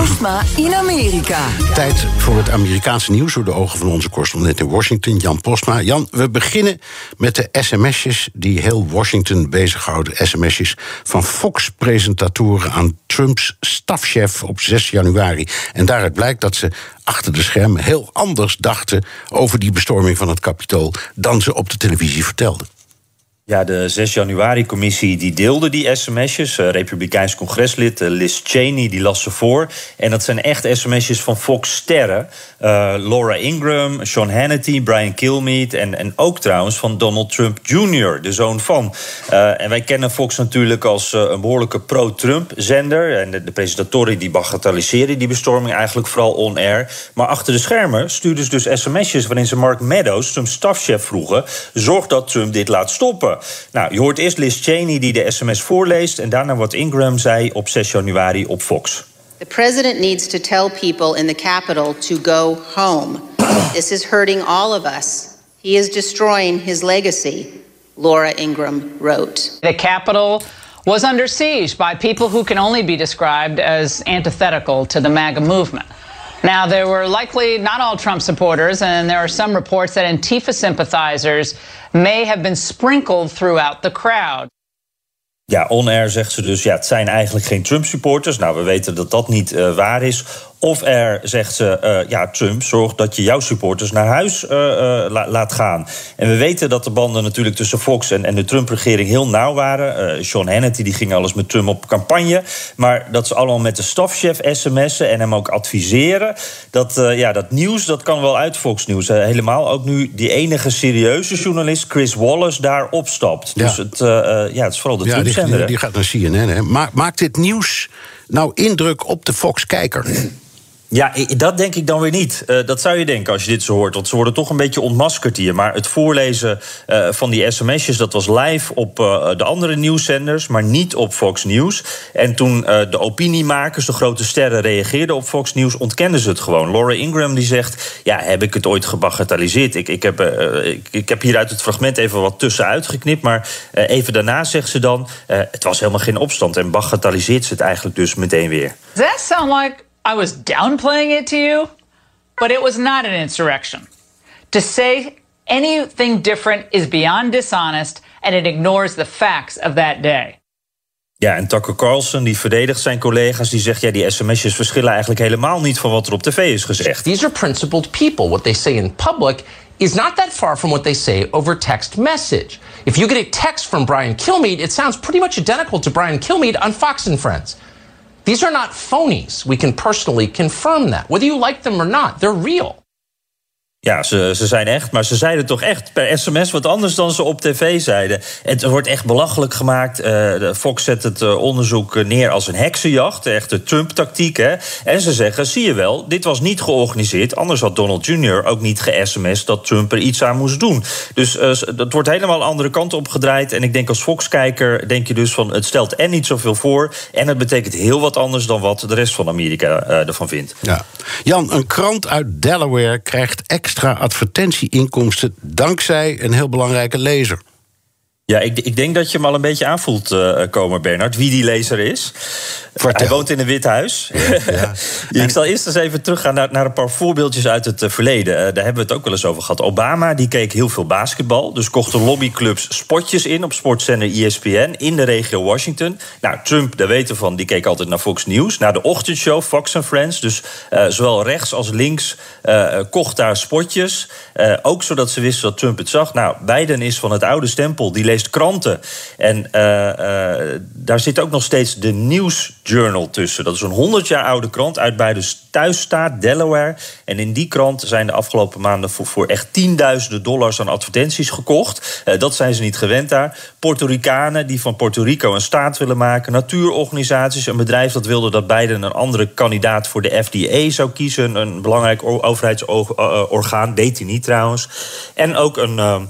Postma in Amerika. Tijd voor het Amerikaanse nieuws door de ogen van onze correspondent in Washington, Jan Postma. Jan, we beginnen met de sms'jes die heel Washington bezighouden. sms'jes van Fox-presentatoren aan Trumps stafchef op 6 januari. En daaruit blijkt dat ze achter de schermen heel anders dachten over die bestorming van het Capitool dan ze op de televisie vertelden. Ja, de 6 januari-commissie die deelde die sms'jes. Uh, Republikeins congreslid uh, Liz Cheney die las ze voor. En dat zijn echt sms'jes van Fox-sterren. Uh, Laura Ingram, Sean Hannity, Brian Kilmeade... En, en ook trouwens van Donald Trump Jr., de zoon van. en wij kennen Fox natuurlijk als een behoorlijke pro-Trump-zender. En de, de, presentatoren die bagatelliseren die bestorming eigenlijk vooral on-air. Maar achter de schermen stuurden ze dus sms'jes... waarin ze Mark Meadows, Trumps stafchef, vroegen... zorg dat Trump dit laat stoppen. Nou, je hoort eerst Liz Cheney die de sms voorleest... en daarna wat Ingram zei op 6 januari op Fox. The president needs to tell people in the Capitol to go home. This is hurting all of us. He is destroying his legacy, Laura Ingram wrote. The Capitol was under siege by people who can only be described as antithetical to the MAGA movement. Now, there were likely not all Trump supporters, and there are some reports that Antifa sympathizers may have been sprinkled throughout the crowd. Ja, on-air zegt ze dus, ja, het zijn eigenlijk geen Trump-supporters. Nou, we weten dat dat niet uh, waar is. Of er zegt ze, uh, ja, Trump, zorg dat je jouw supporters naar huis uh, la laat gaan. En we weten dat de banden natuurlijk tussen Fox en, en de Trump-regering heel nauw waren. Sean Hannity die ging alles met Trump op campagne. Maar dat ze allemaal met de stafchef sms'en en hem ook adviseren. Dat, ja, dat nieuws, dat kan wel uit Fox News. helemaal ook nu die enige serieuze journalist, Chris Wallace, daar opstapt. Ja. Dus het, ja, het is vooral de ja, Trump-zender. Die, die, gaat naar CNN. Hè. Maakt dit nieuws nou indruk op de Fox-kijker? Ja, dat denk ik dan weer niet. Uh, dat zou je denken als je dit zo hoort. Want ze worden toch een beetje ontmaskerd hier. Maar het voorlezen uh, van die sms'jes, dat was live op uh, de andere nieuwszenders, maar niet op Fox News. En toen de opiniemakers, de grote sterren, reageerden op Fox News, ontkenden ze het gewoon. Laura Ingram die zegt: Ja, heb ik het ooit gebagatelliseerd? Ik, ik, heb, ik, ik, heb hier uit het fragment even wat tussenuit geknipt. Maar even daarna zegt ze dan: Het was helemaal geen opstand. En bagatelliseert ze het eigenlijk dus meteen weer. That sound like I was downplaying it to you, but it was not an insurrection. To say anything different is beyond dishonest and it ignores the facts of that day. Ja, en Tucker Carlson die verdedigt zijn collega's. Die zegt, ja, die sms'jes verschillen eigenlijk helemaal niet van wat er op tv is gezegd. These are principled people. What they say in public is not that far from what they say over text message. If you get a text from Brian Kilmeade, it sounds pretty much identical to Brian Kilmeade on Fox and Friends. These are not phonies. We can personally confirm that. Whether you like them or not, they're real. Ja, ze, ze zijn echt, maar ze zeiden toch echt per sms wat anders dan ze op tv zeiden. Het wordt echt belachelijk gemaakt. Uh, Fox zet het uh, onderzoek neer als een heksenjacht, echt de Trump-tactiek. Hè? En ze zeggen, zie je wel, dit was niet georganiseerd. Anders had Donald Jr. ook niet ge-sms dat Trump er iets aan moest doen. Dus uh, dat wordt helemaal de andere kant op gedraaid. En ik denk als Fox-kijker denk je dus van, het stelt en niet zoveel voor... en het betekent heel wat anders dan wat de rest van Amerika ervan vindt. Ja. Jan, een krant uit Delaware krijgt extra extra advertentieinkomsten dankzij een heel belangrijke lezer. Ja, ik, ik, denk dat je hem al een beetje aanvoelt uh, komen, Bernard, wie die lezer is. Hij woont in een wit huis. Ja, ik zal eerst eens even teruggaan naar, naar een paar voorbeeldjes uit het uh, verleden. Uh, daar hebben we het ook wel eens over gehad. Obama die keek heel veel basketbal. Dus kocht de lobbyclubs spotjes in op sportzender ESPN in de regio Washington. Nou, Trump, daar weten van, die keek altijd naar Fox News. Naar de ochtendshow Fox and Friends. Dus zowel rechts als links kocht daar spotjes. ook zodat ze wisten dat Trump het zag. Nou, Biden is van het oude stempel. Die leest kranten. En daar zit ook nog steeds de News Journal tussen. Dat is een 100 jaar oude krant uit bij de thuisstaat Delaware. En in die krant zijn de afgelopen maanden voor, echt tienduizenden dollars aan advertenties gekocht. dat zijn ze niet gewend daar. Puerto Ricanen die van Puerto Rico een staat willen maken. Natuurorganisaties, een bedrijf dat wilde dat Biden een andere kandidaat voor de FDA zou kiezen. Een belangrijk overheidsorgaan, deed hij niet trouwens. En ook een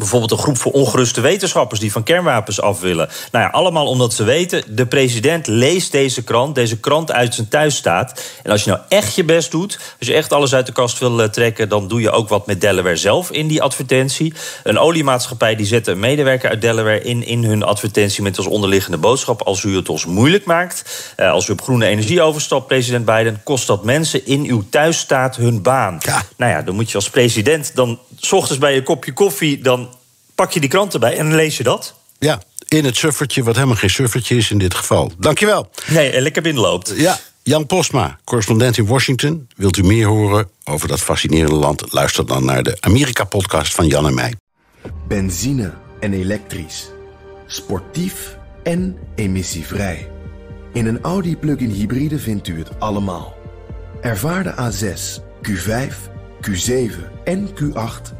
Bijvoorbeeld een groep voor ongeruste wetenschappers die van kernwapens af willen. Nou ja, allemaal omdat ze weten, de president leest deze krant, deze krant uit zijn thuisstaat. En als je nou echt je best doet, als je echt alles uit de kast wil eh, trekken, dan doe je ook wat met Delaware zelf in die advertentie. Een oliemaatschappij die zet een medewerker uit Delaware in, in hun advertentie met als onderliggende boodschap: als u het ons moeilijk maakt, eh, als u op groene energie overstapt, president Biden, kost dat mensen in uw thuisstaat hun baan. Ja. Nou ja, dan moet je als president dan s ochtends bij je kopje koffie dan pak je die krant erbij en dan lees je dat. Ja, in het suffertje, wat helemaal geen suffertje is in dit geval. Dankjewel. Nee, lekker binnenloopt. Ja, Jan Postma, correspondent in Washington. Wilt u meer horen over dat fascinerende land? Luister dan naar de Amerika-podcast van Jan en mij. Benzine en elektrisch. Sportief en emissievrij. In een Audi plug-in hybride vindt u het allemaal. Ervaar de A6, Q5, Q7 en Q8